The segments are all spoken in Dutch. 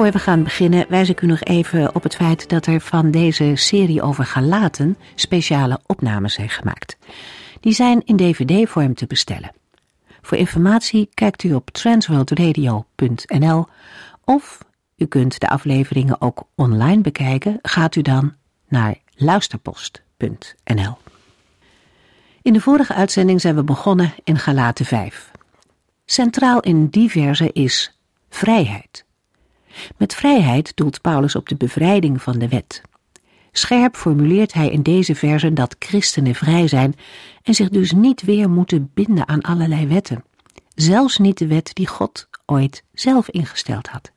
Voor we gaan beginnen wijs ik u nog even op het feit dat er van deze serie over Galaten speciale opnames zijn gemaakt. Die zijn in dvd-vorm te bestellen. Voor informatie kijkt u op transworldradio.nl of u kunt de afleveringen ook online bekijken. Gaat u dan naar luisterpost.nl. In de vorige uitzending zijn we begonnen in Galaten 5. Centraal in die verse is vrijheid. Met vrijheid doelt Paulus op de bevrijding van de wet. Scherp formuleert hij in deze versen dat christenen vrij zijn en zich dus niet weer moeten binden aan allerlei wetten. Zelfs niet de wet die God ooit zelf ingesteld had.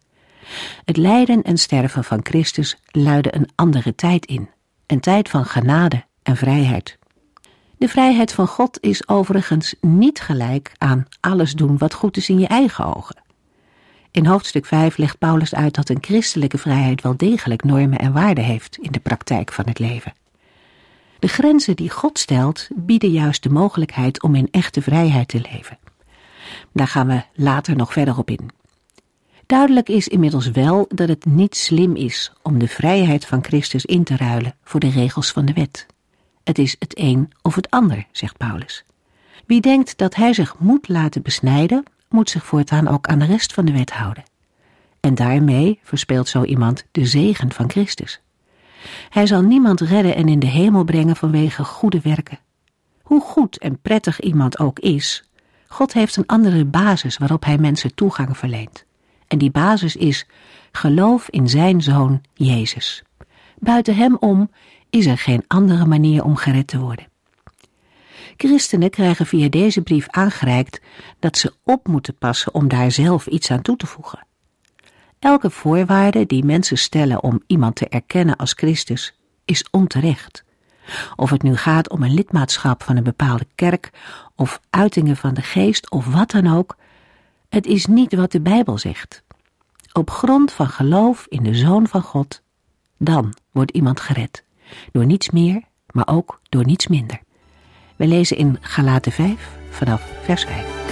Het lijden en sterven van Christus luidde een andere tijd in, een tijd van genade en vrijheid. De vrijheid van God is overigens niet gelijk aan alles doen wat goed is in je eigen ogen. In hoofdstuk 5 legt Paulus uit dat een christelijke vrijheid wel degelijk normen en waarden heeft in de praktijk van het leven. De grenzen die God stelt bieden juist de mogelijkheid om in echte vrijheid te leven. Daar gaan we later nog verder op in. Duidelijk is inmiddels wel dat het niet slim is om de vrijheid van Christus in te ruilen voor de regels van de wet. Het is het een of het ander, zegt Paulus. Wie denkt dat hij zich moet laten besnijden moet zich voortaan ook aan de rest van de wet houden. En daarmee verspeelt zo iemand de zegen van Christus. Hij zal niemand redden en in de hemel brengen vanwege goede werken. Hoe goed en prettig iemand ook is, God heeft een andere basis waarop hij mensen toegang verleent. En die basis is geloof in zijn zoon Jezus. Buiten hem om is er geen andere manier om gered te worden. Christenen krijgen via deze brief aangereikt dat ze op moeten passen om daar zelf iets aan toe te voegen. Elke voorwaarde die mensen stellen om iemand te erkennen als Christus is onterecht. Of het nu gaat om een lidmaatschap van een bepaalde kerk of uitingen van de geest of wat dan ook, het is niet wat de Bijbel zegt. Op grond van geloof in de Zoon van God, dan wordt iemand gered. Door niets meer, maar ook door niets minder. We lezen in Galaten 5 vanaf vers 5.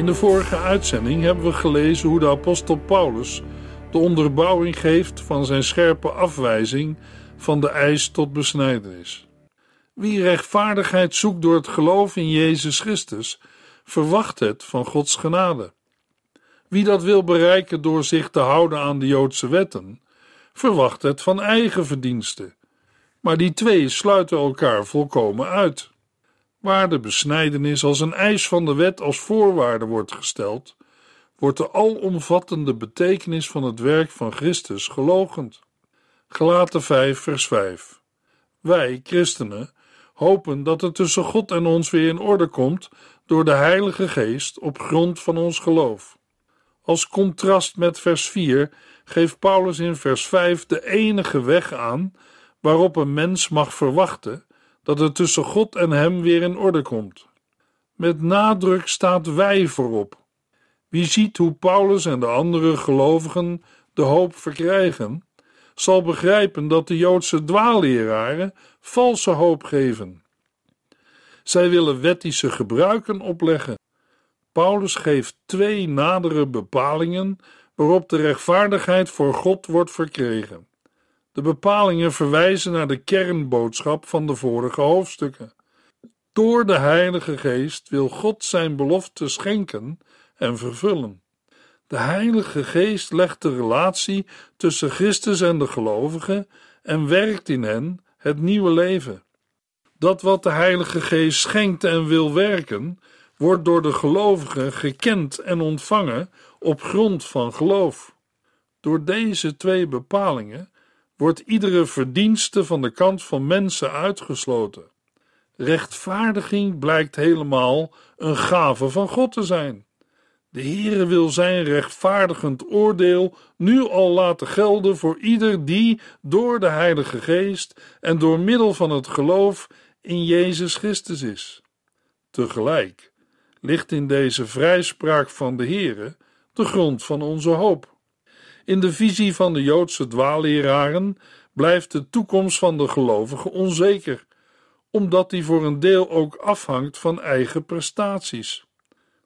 In de vorige uitzending hebben we gelezen hoe de apostel Paulus de onderbouwing geeft van zijn scherpe afwijzing van de eis tot besnijdenis. Wie rechtvaardigheid zoekt door het geloof in Jezus Christus, verwacht het van Gods genade. Wie dat wil bereiken door zich te houden aan de Joodse wetten, verwacht het van eigen verdiensten. Maar die twee sluiten elkaar volkomen uit. Waar de besnijdenis als een eis van de wet als voorwaarde wordt gesteld, wordt de alomvattende betekenis van het werk van Christus gelogend. Gelaten 5, vers 5. Wij, christenen, hopen dat het tussen God en ons weer in orde komt door de Heilige Geest op grond van ons geloof. Als contrast met vers 4 geeft Paulus in vers 5 de enige weg aan waarop een mens mag verwachten dat het tussen God en hem weer in orde komt. Met nadruk staat wij voorop. Wie ziet hoe Paulus en de andere gelovigen de hoop verkrijgen, zal begrijpen dat de Joodse dwaalleraren valse hoop geven. Zij willen wettische gebruiken opleggen. Paulus geeft twee nadere bepalingen waarop de rechtvaardigheid voor God wordt verkregen. De bepalingen verwijzen naar de kernboodschap van de vorige hoofdstukken. Door de Heilige Geest wil God zijn belofte schenken en vervullen. De Heilige Geest legt de relatie tussen Christus en de gelovigen en werkt in hen het nieuwe leven. Dat wat de Heilige Geest schenkt en wil werken, wordt door de gelovigen gekend en ontvangen op grond van geloof. Door deze twee bepalingen wordt iedere verdienste van de kant van mensen uitgesloten. Rechtvaardiging blijkt helemaal een gave van God te zijn. De Heere wil zijn rechtvaardigend oordeel nu al laten gelden voor ieder die door de Heilige Geest en door middel van het geloof in Jezus Christus is. Tegelijk ligt in deze vrijspraak van de Heere de grond van onze hoop. In de visie van de Joodse dwaalleraren blijft de toekomst van de gelovigen onzeker, omdat die voor een deel ook afhangt van eigen prestaties.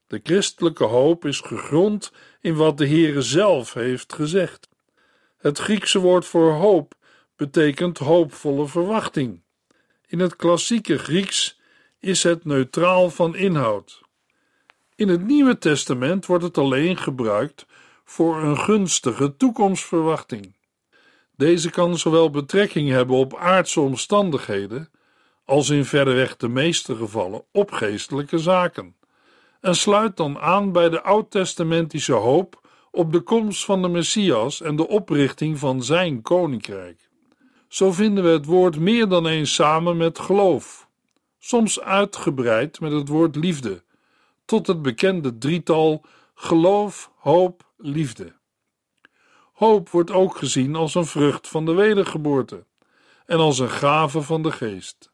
De christelijke hoop is gegrond in wat de Heere zelf heeft gezegd. Het Griekse woord voor hoop betekent hoopvolle verwachting. In het klassieke Grieks is het neutraal van inhoud. In het Nieuwe Testament wordt het alleen gebruikt voor een gunstige toekomstverwachting. Deze kan zowel betrekking hebben op aardse omstandigheden als in verreweg de meeste gevallen op geestelijke zaken, en sluit dan aan bij de oud-testamentische hoop op de komst van de Messias en de oprichting van zijn koninkrijk. Zo vinden we het woord meer dan eens samen met geloof, soms uitgebreid met het woord liefde, tot het bekende drietal geloof, hoop, liefde. Hoop wordt ook gezien als een vrucht van de wedergeboorte en als een gave van de geest.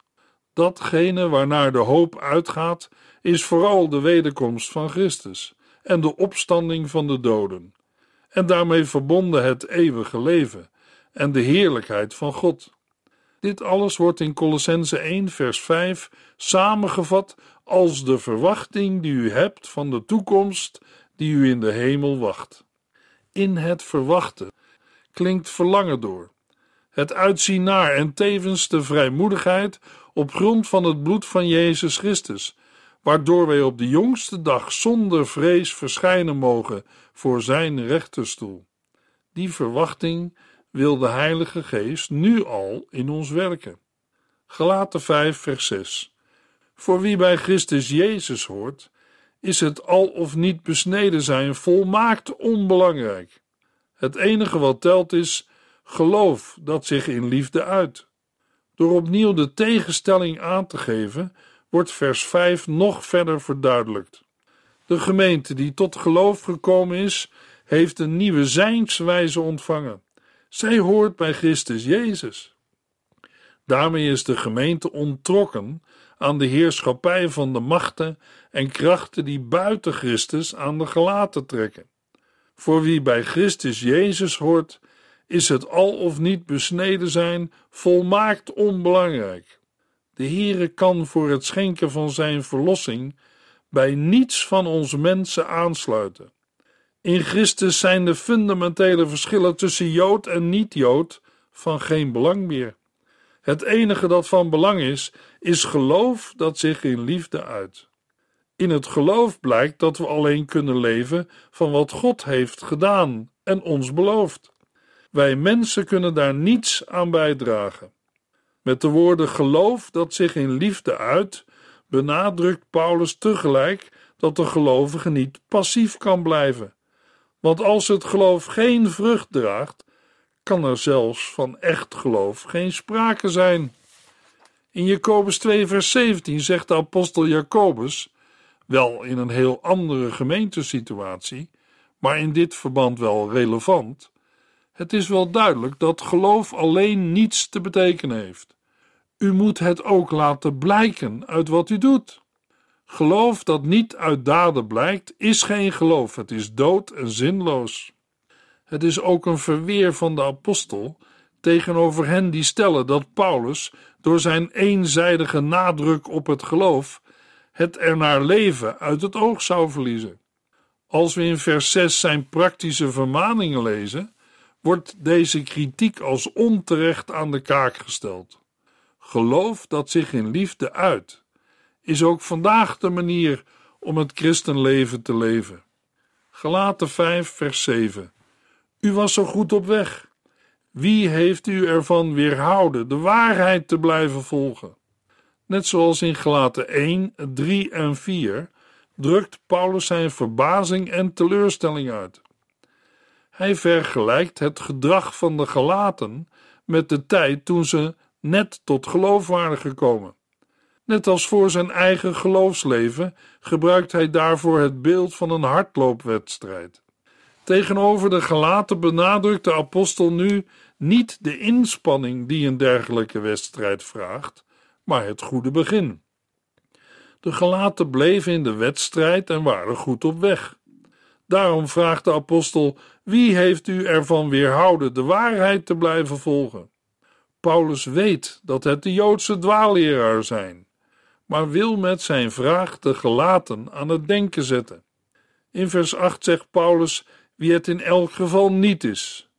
Datgene waarnaar de hoop uitgaat, is vooral de wederkomst van Christus en de opstanding van de doden, en daarmee verbonden het eeuwige leven en de heerlijkheid van God. Dit alles wordt in Colossense 1 vers 5 samengevat als de verwachting die u hebt van de toekomst die u in de hemel wacht. In het verwachten klinkt verlangen door, het uitzien naar en tevens de vrijmoedigheid op grond van het bloed van Jezus Christus, waardoor wij op de jongste dag zonder vrees verschijnen mogen voor Zijn rechterstoel. Die verwachting wil de Heilige Geest nu al in ons werken. Gelaten 5, vers 6. Voor wie bij Christus Jezus hoort, is het al of niet besneden zijn volmaakt onbelangrijk. Het enige wat telt is geloof dat zich in liefde uit. Door opnieuw de tegenstelling aan te geven, wordt vers 5 nog verder verduidelijkt. De gemeente die tot geloof gekomen is, heeft een nieuwe zijnswijze ontvangen. Zij hoort bij Christus Jezus. Daarmee is de gemeente ontrokken aan de heerschappij van de machten en krachten die buiten Christus aan de gelaten trekken. Voor wie bij Christus Jezus hoort, is het al of niet besneden zijn volmaakt onbelangrijk. De Heere kan voor het schenken van zijn verlossing bij niets van ons mensen aansluiten. In Christus zijn de fundamentele verschillen tussen Jood en niet-Jood van geen belang meer. Het enige dat van belang is, is geloof dat zich in liefde uit. In het geloof blijkt dat we alleen kunnen leven van wat God heeft gedaan en ons beloofd. Wij mensen kunnen daar niets aan bijdragen. Met de woorden geloof dat zich in liefde uit, benadrukt Paulus tegelijk dat de gelovige niet passief kan blijven. Want als het geloof geen vrucht draagt, kan er zelfs van echt geloof geen sprake zijn. In Jacobus 2, vers 17 zegt de apostel Jacobus, wel in een heel andere gemeentesituatie, maar in dit verband wel relevant. Het is wel duidelijk dat geloof alleen niets te betekenen heeft. U moet het ook laten blijken uit wat u doet. Geloof dat niet uit daden blijkt, is geen geloof. Het is dood en zinloos. Het is ook een verweer van de apostel tegenover hen die stellen dat Paulus door zijn eenzijdige nadruk op het geloof het ernaar leven uit het oog zou verliezen. Als we in vers 6 zijn praktische vermaningen lezen, wordt deze kritiek als onterecht aan de kaak gesteld. Geloof dat zich in liefde uit is ook vandaag de manier om het christenleven te leven. Galaten 5, vers 7. U was zo goed op weg. Wie heeft u ervan weerhouden de waarheid te blijven volgen? Net zoals in Galaten 1, 3 en 4 drukt Paulus zijn verbazing en teleurstelling uit. Hij vergelijkt het gedrag van de Galaten met de tijd toen ze net tot geloof waren gekomen. Net als voor zijn eigen geloofsleven gebruikt hij daarvoor het beeld van een hardloopwedstrijd. Tegenover de Galaten benadrukt de apostel nu niet de inspanning die een dergelijke wedstrijd vraagt, maar het goede begin. De Galaten bleven in de wedstrijd en waren goed op weg. Daarom vraagt de apostel: Wie heeft u ervan weerhouden de waarheid te blijven volgen? Paulus weet dat het de Joodse dwaalleraar zijn, maar wil met zijn vraag de gelaten aan het denken zetten. In vers 8 zegt Paulus: Wie het in elk geval niet is.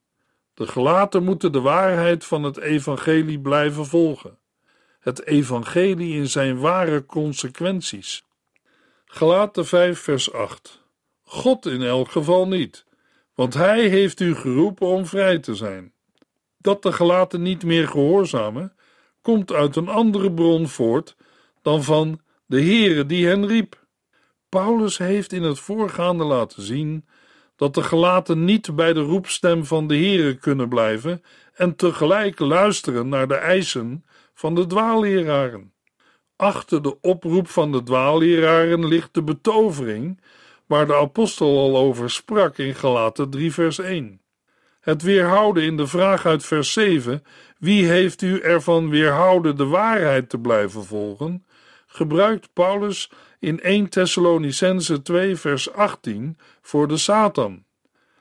De gelaten moeten de waarheid van het evangelie blijven volgen. Het evangelie in zijn ware consequenties. Gelaten 5 vers 8 God in elk geval niet, want hij heeft u geroepen om vrij te zijn. Dat de gelaten niet meer gehoorzamen, komt uit een andere bron voort dan van de Heere die hen riep. Paulus heeft in het voorgaande laten zien dat de gelaten niet bij de roepstem van de Heere kunnen blijven en tegelijk luisteren naar de eisen van de dwaalleraren. Achter de oproep van de dwaalleraren ligt de betovering waar de apostel al over sprak in Galaten 3 vers 1. Het weerhouden in de vraag uit vers 7, wie heeft u ervan weerhouden de waarheid te blijven volgen, gebruikt Paulus in 1 Thessalonicense 2 vers 18 voor de Satan.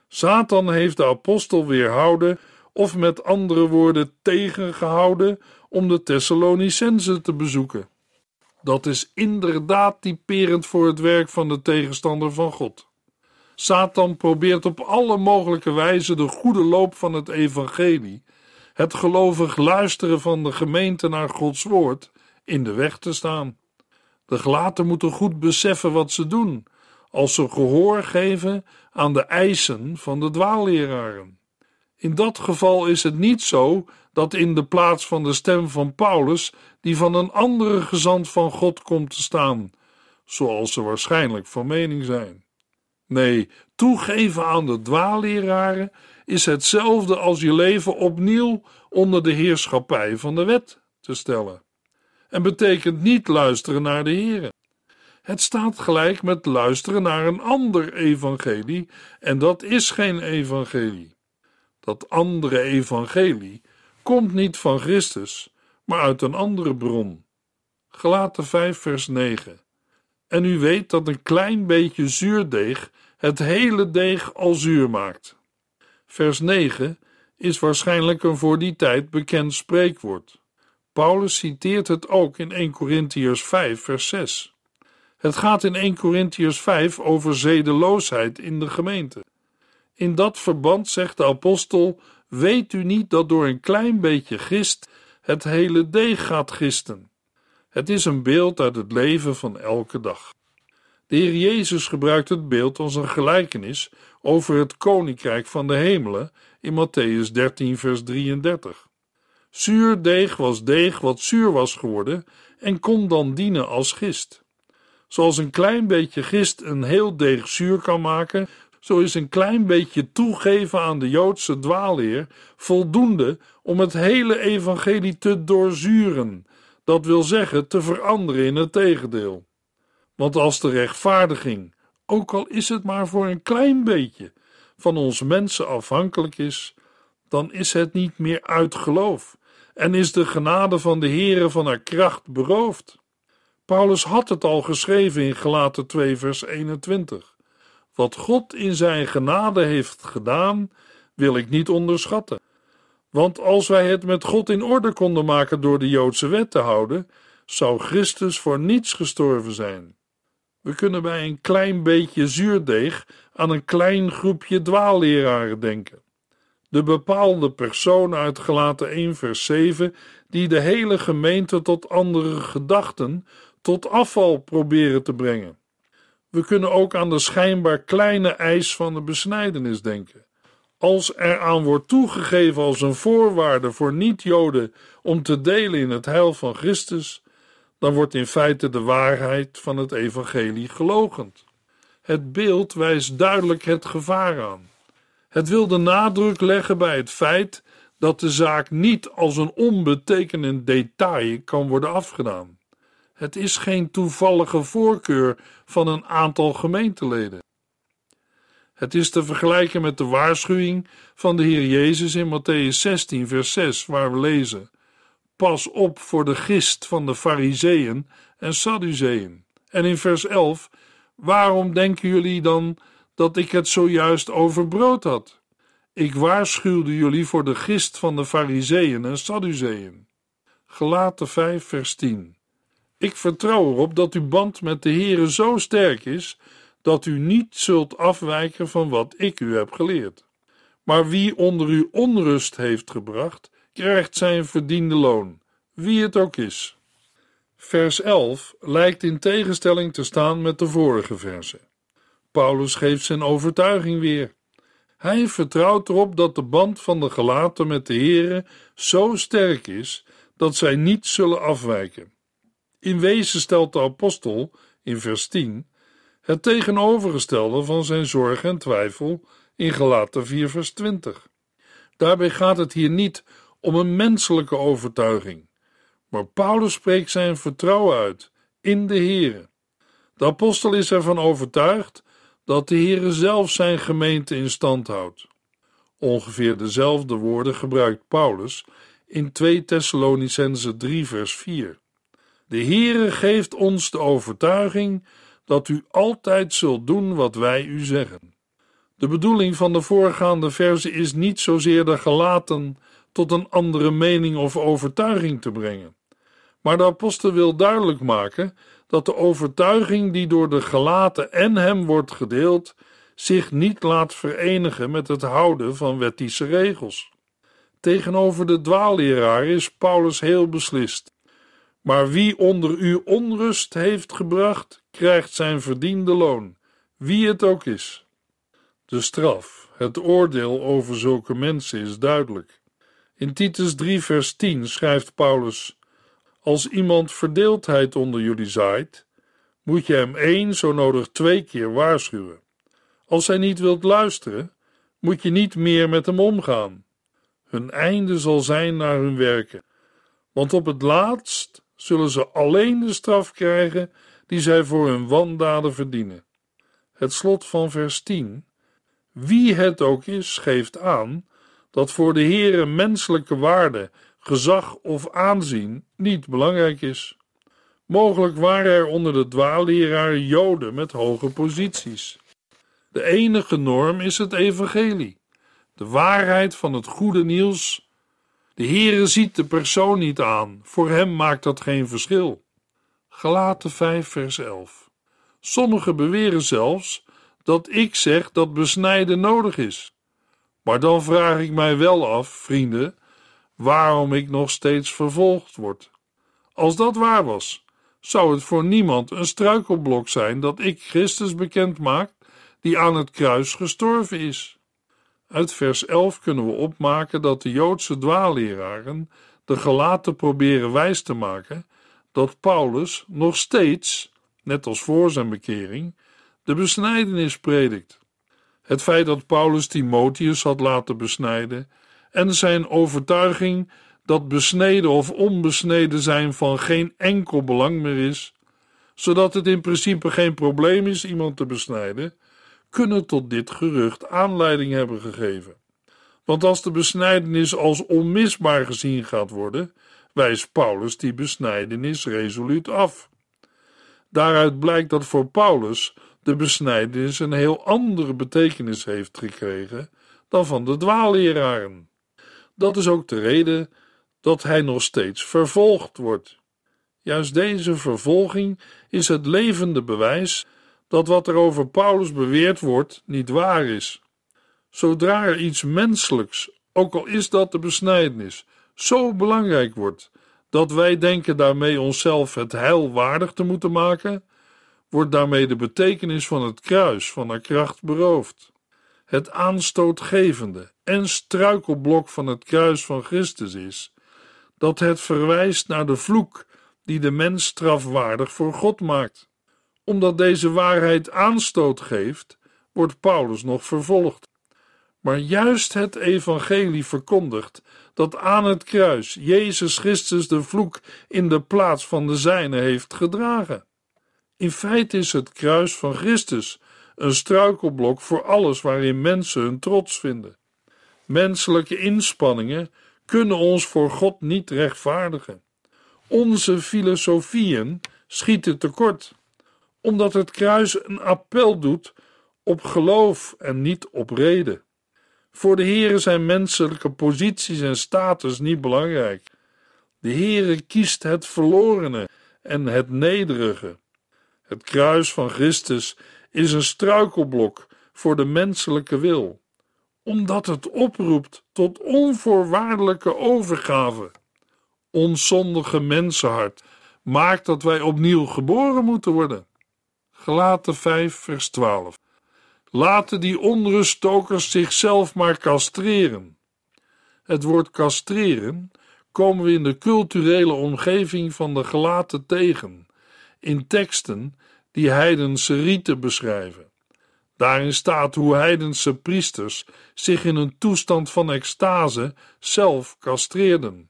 Satan heeft de apostel weerhouden of met andere woorden tegengehouden om de Thessalonicense te bezoeken. Dat is inderdaad typerend voor het werk van de tegenstander van God. Satan probeert op alle mogelijke wijze de goede loop van het evangelie, het gelovig luisteren van de gemeente naar Gods woord, in de weg te staan. De gelaten moeten goed beseffen wat ze doen, als ze gehoor geven aan de eisen van de dwaalleraren. In dat geval is het niet zo dat in de plaats van de stem van Paulus die van een andere gezant van God komt te staan, zoals ze waarschijnlijk van mening zijn. Nee, toegeven aan de dwaalleraren is hetzelfde als je leven opnieuw onder de heerschappij van de wet te stellen. En betekent niet luisteren naar de Here. Het staat gelijk met luisteren naar een ander evangelie, en dat is geen evangelie. Dat andere evangelie komt niet van Christus, maar uit een andere bron. Gelaten 5 vers 9. En u weet dat een klein beetje zuurdeeg het hele deeg al zuur maakt. Vers 9 is waarschijnlijk een voor die tijd bekend spreekwoord. Paulus citeert het ook in 1 Corinthiërs 5 vers 6. Het gaat in 1 Corinthiërs 5 over zedeloosheid in de gemeente. In dat verband zegt de apostel: Weet u niet dat door een klein beetje gist het hele deeg gaat gisten? Het is een beeld uit het leven van elke dag. De Heer Jezus gebruikt het beeld als een gelijkenis over het koninkrijk van de hemelen in Matthäus 13, vers 33. Zuur deeg was deeg wat zuur was geworden en kon dan dienen als gist. Zoals een klein beetje gist een heel deeg zuur kan maken, zo is een klein beetje toegeven aan de Joodse dwaalleer voldoende om het hele evangelie te doorzuren, dat wil zeggen te veranderen in het tegendeel. Want als de rechtvaardiging, ook al is het maar voor een klein beetje, van ons mensen afhankelijk is, dan is het niet meer uit geloof en is de genade van de Heere van haar kracht beroofd. Paulus had het al geschreven in Gelaten 2 vers 21. Wat God in zijn genade heeft gedaan, wil ik niet onderschatten. Want als wij het met God in orde konden maken door de Joodse wet te houden, zou Christus voor niets gestorven zijn. We kunnen bij een klein beetje zuurdeeg aan een klein groepje dwaalleraren denken. De bepaalde persoon uit gelaten 1 vers 7 die de hele gemeente tot andere gedachten, tot afval proberen te brengen. We kunnen ook aan de schijnbaar kleine eis van de besnijdenis denken. Als er aan wordt toegegeven als een voorwaarde voor niet-Joden om te delen in het heil van Christus, dan wordt in feite de waarheid van het evangelie gelogend. Het beeld wijst duidelijk het gevaar aan. Het wil de nadruk leggen bij het feit dat de zaak niet als een onbetekenend detail kan worden afgedaan. Het is geen toevallige voorkeur van een aantal gemeenteleden. Het is te vergelijken met de waarschuwing van de Heer Jezus in Matthäus 16, vers 6, waar we lezen: Pas op voor de gist van de Fariseeën en Sadduceeën. En in vers 11: Waarom denken jullie dan dat ik het zojuist over brood had? Ik waarschuwde jullie voor de gist van de Fariseeën en Sadduceeën. Gelaten 5, vers 10. Ik vertrouw erop dat uw band met de Heere zo sterk is dat u niet zult afwijken van wat ik u heb geleerd. Maar wie onder u onrust heeft gebracht, krijgt zijn verdiende loon, wie het ook is. Vers 11 lijkt in tegenstelling te staan met de vorige verse. Paulus geeft zijn overtuiging weer. Hij vertrouwt erop dat de band van de gelaten met de Heere zo sterk is dat zij niet zullen afwijken. In wezen stelt de apostel in vers 10 het tegenovergestelde van zijn zorg en twijfel in Galaten 4 vers 20. Daarbij gaat het hier niet om een menselijke overtuiging, maar Paulus spreekt zijn vertrouwen uit in de Heere. De apostel is ervan overtuigd dat de Heere zelf zijn gemeente in stand houdt. Ongeveer dezelfde woorden gebruikt Paulus in 2 Thessalonicense 3 vers 4. De Heere geeft ons de overtuiging dat u altijd zult doen wat wij u zeggen. De bedoeling van de voorgaande verse is niet zozeer de gelaten tot een andere mening of overtuiging te brengen, maar de apostel wil duidelijk maken dat de overtuiging die door de gelaten en hem wordt gedeeld, zich niet laat verenigen met het houden van wettische regels. Tegenover de dwaalleraar is Paulus heel beslist. Maar wie onder u onrust heeft gebracht, krijgt zijn verdiende loon, wie het ook is. De straf, het oordeel over zulke mensen is duidelijk. In Titus 3, vers 10 schrijft Paulus: Als iemand verdeeldheid onder jullie zaait, moet je hem één, zo nodig twee keer waarschuwen. Als hij niet wilt luisteren, moet je niet meer met hem omgaan. Hun einde zal zijn naar hun werken, want op het laatst zullen ze alleen de straf krijgen die zij voor hun wandaden verdienen. Het slot van vers 10. Wie het ook is, geeft aan dat voor de Heere menselijke waarde, gezag of aanzien niet belangrijk is. Mogelijk waren er onder de dwaalleraar Joden met hoge posities. De enige norm is het evangelie, de waarheid van het goede nieuws. De Heere ziet de persoon niet aan, voor hem maakt dat geen verschil. Galaten 5 vers 11 Sommigen beweren zelfs dat ik zeg dat besnijden nodig is. Maar dan vraag ik mij wel af, vrienden, waarom ik nog steeds vervolgd word. Als dat waar was, zou het voor niemand een struikelblok zijn dat ik Christus bekend maak, die aan het kruis gestorven is. Uit vers 11 kunnen we opmaken dat de Joodse dwaalleraren de gelaten proberen wijs te maken dat Paulus nog steeds, net als voor zijn bekering, de besnijdenis predikt. Het feit dat Paulus Timotheus had laten besnijden en zijn overtuiging dat besneden of onbesneden zijn van geen enkel belang meer is, zodat het in principe geen probleem is iemand te besnijden, kunnen tot dit gerucht aanleiding hebben gegeven. Want als de besnijdenis als onmisbaar gezien gaat worden, wijst Paulus die besnijdenis resoluut af. Daaruit blijkt dat voor Paulus de besnijdenis een heel andere betekenis heeft gekregen dan van de dwaalleraren. Dat is ook de reden dat hij nog steeds vervolgd wordt. Juist deze vervolging is het levende bewijs dat wat er over Paulus beweerd wordt niet waar is. Zodra er iets menselijks, ook al is dat de besnijdenis, zo belangrijk wordt, dat wij denken daarmee onszelf het heil waardig te moeten maken, wordt daarmee de betekenis van het kruis van haar kracht beroofd. Het aanstootgevende en struikelblok van het kruis van Christus is dat het verwijst naar de vloek die de mens strafwaardig voor God maakt. Omdat deze waarheid aanstoot geeft, wordt Paulus nog vervolgd. Maar juist het evangelie verkondigt dat aan het kruis Jezus Christus de vloek in de plaats van de zijne heeft gedragen. In feite is het kruis van Christus een struikelblok voor alles waarin mensen hun trots vinden. Menselijke inspanningen kunnen ons voor God niet rechtvaardigen. Onze filosofieën schieten tekort, omdat het kruis een appel doet op geloof en niet op reden. Voor de Heere zijn menselijke posities en status niet belangrijk. De Heere kiest het verlorene en het nederige. Het kruis van Christus is een struikelblok voor de menselijke wil, omdat het oproept tot onvoorwaardelijke overgave. Ons zondige mensenhart maakt dat wij opnieuw geboren moeten worden. Gelaten 5, vers 12. Laten die onruststokers zichzelf maar castreren. Het woord castreren komen we in de culturele omgeving van de gelaten tegen, in teksten die heidense rieten beschrijven. Daarin staat hoe heidense priesters zich in een toestand van extase zelf castreerden.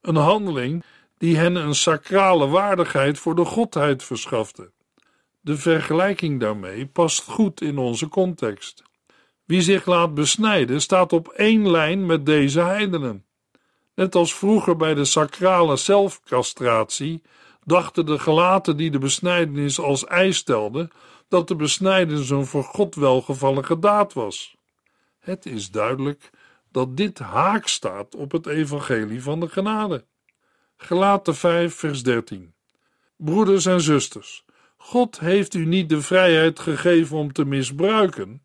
Een handeling die hen een sacrale waardigheid voor de godheid verschafte. De vergelijking daarmee past goed in onze context. Wie zich laat besnijden staat op één lijn met deze heidenen. Net als vroeger bij de sacrale zelfcastratie dachten de gelaten die de besnijdenis als eis stelden dat de besnijdenis een voor God welgevallige daad was. Het is duidelijk dat dit haak staat op het evangelie van de genade. Gelaten 5 vers 13 Broeders en zusters, God heeft u niet de vrijheid gegeven om te misbruiken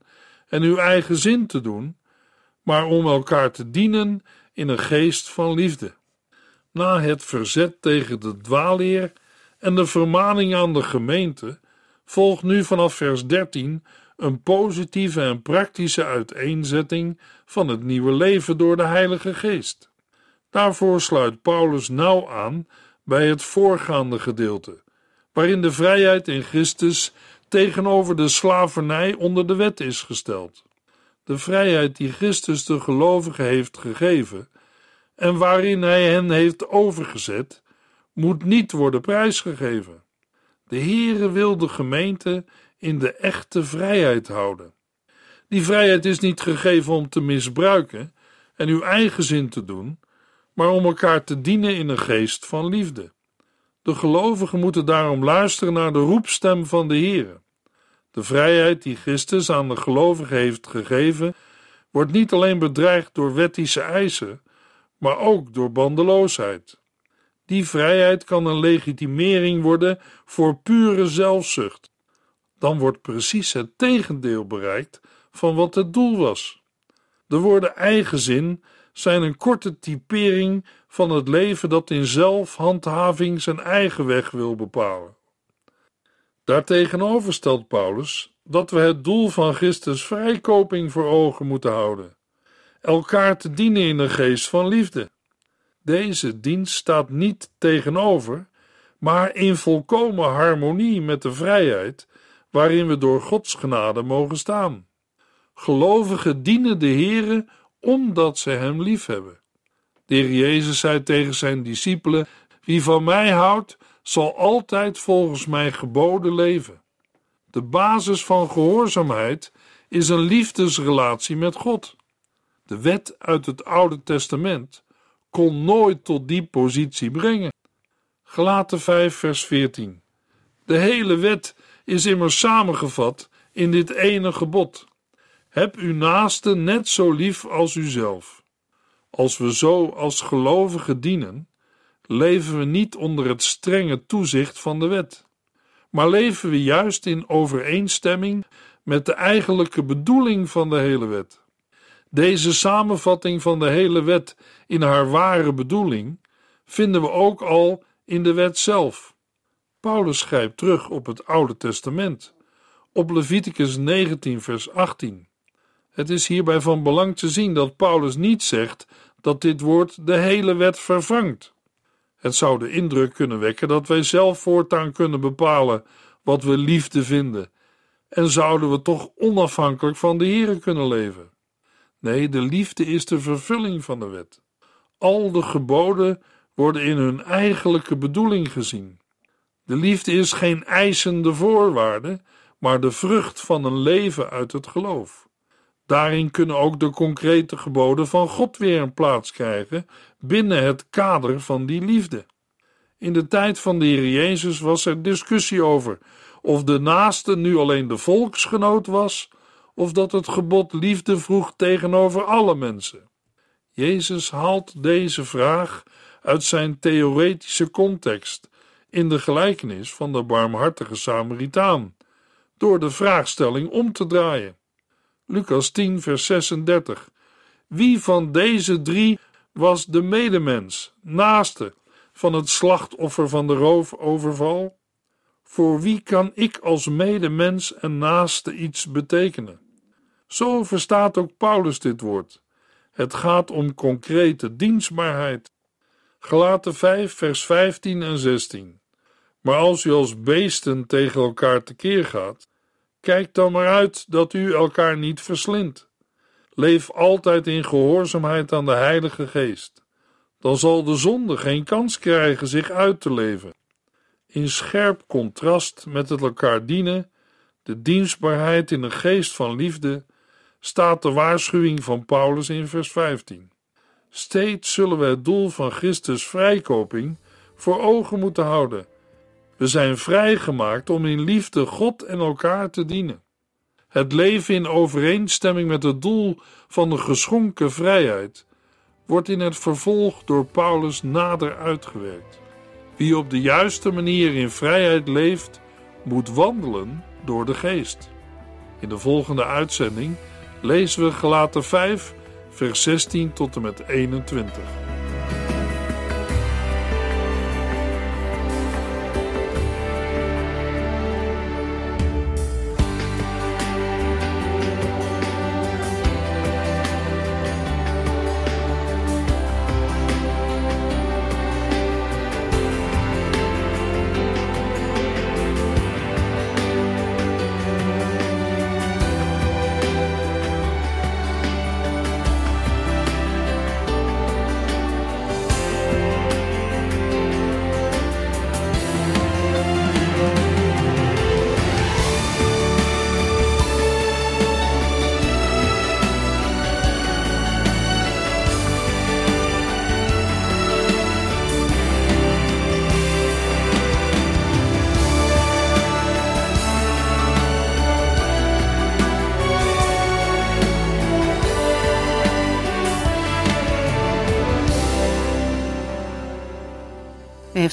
en uw eigen zin te doen, maar om elkaar te dienen in een geest van liefde. Na het verzet tegen de dwaalleer en de vermaning aan de gemeente volgt nu vanaf vers 13 een positieve en praktische uiteenzetting van het nieuwe leven door de Heilige Geest. Daarvoor sluit Paulus nauw aan bij het voorgaande gedeelte waarin de vrijheid in Christus tegenover de slavernij onder de wet is gesteld. De vrijheid die Christus de gelovigen heeft gegeven en waarin hij hen heeft overgezet, moet niet worden prijsgegeven. De Heere wil de gemeente in de echte vrijheid houden. Die vrijheid is niet gegeven om te misbruiken en uw eigen zin te doen, maar om elkaar te dienen in een geest van liefde. De gelovigen moeten daarom luisteren naar de roepstem van de Heer. De vrijheid die Christus aan de gelovigen heeft gegeven, wordt niet alleen bedreigd door wettische eisen, maar ook door bandeloosheid. Die vrijheid kan een legitimering worden voor pure zelfzucht. Dan wordt precies het tegendeel bereikt van wat het doel was. De woorden eigenzin zijn een korte typering van het leven dat in zelfhandhaving zijn eigen weg wil bepalen. Daartegenover stelt Paulus dat we het doel van Christus vrijkoping voor ogen moeten houden, elkaar te dienen in een geest van liefde. Deze dienst staat niet tegenover, maar in volkomen harmonie met de vrijheid waarin we door Gods genade mogen staan. Gelovigen dienen de Here omdat ze Hem liefhebben. De Heer Jezus zei tegen zijn discipelen: Wie van mij houdt, zal altijd volgens mijn geboden leven. De basis van gehoorzaamheid is een liefdesrelatie met God. De wet uit het Oude Testament kon nooit tot die positie brengen. Gelaten 5, vers 14. De hele wet is immers samengevat in dit ene gebod: Heb uw naaste net zo lief als uzelf. Als we zo als gelovigen dienen, leven we niet onder het strenge toezicht van de wet, maar leven we juist in overeenstemming met de eigenlijke bedoeling van de hele wet. Deze samenvatting van de hele wet in haar ware bedoeling vinden we ook al in de wet zelf. Paulus schrijft terug op het Oude Testament, op Leviticus 19, vers 18. Het is hierbij van belang te zien dat Paulus niet zegt dat dit woord de hele wet vervangt. Het zou de indruk kunnen wekken dat wij zelf voortaan kunnen bepalen wat we liefde vinden, en zouden we toch onafhankelijk van de Here kunnen leven. Nee, de liefde is de vervulling van de wet. Al de geboden worden in hun eigenlijke bedoeling gezien. De liefde is geen eisende voorwaarde, maar de vrucht van een leven uit het geloof. Daarin kunnen ook de concrete geboden van God weer een plaats krijgen binnen het kader van die liefde. In de tijd van de Heer Jezus was er discussie over of de naaste nu alleen de volksgenoot was, of dat het gebod liefde vroeg tegenover alle mensen. Jezus haalt deze vraag uit zijn theoretische context in de gelijkenis van de barmhartige Samaritaan, door de vraagstelling om te draaien. Lucas 10, vers 36. Wie van deze drie was de medemens, naaste, van het slachtoffer van de roofoverval? Voor wie kan ik als medemens en naaste iets betekenen? Zo verstaat ook Paulus dit woord. Het gaat om concrete dienstbaarheid. Gelaten 5, vers 15 en 16. Maar als u als beesten tegen elkaar tekeer gaat, kijk dan maar uit dat u elkaar niet verslindt. Leef altijd in gehoorzaamheid aan de Heilige Geest. Dan zal de zonde geen kans krijgen zich uit te leven. In scherp contrast met het elkaar dienen, de dienstbaarheid in een geest van liefde, staat de waarschuwing van Paulus in vers 15. Steeds zullen we het doel van Christus vrijkoping voor ogen moeten houden. We zijn vrijgemaakt om in liefde God en elkaar te dienen. Het leven in overeenstemming met het doel van de geschonken vrijheid wordt in het vervolg door Paulus nader uitgewerkt. Wie op de juiste manier in vrijheid leeft, moet wandelen door de geest. In de volgende uitzending lezen we Gelaten 5, vers 16 tot en met 21.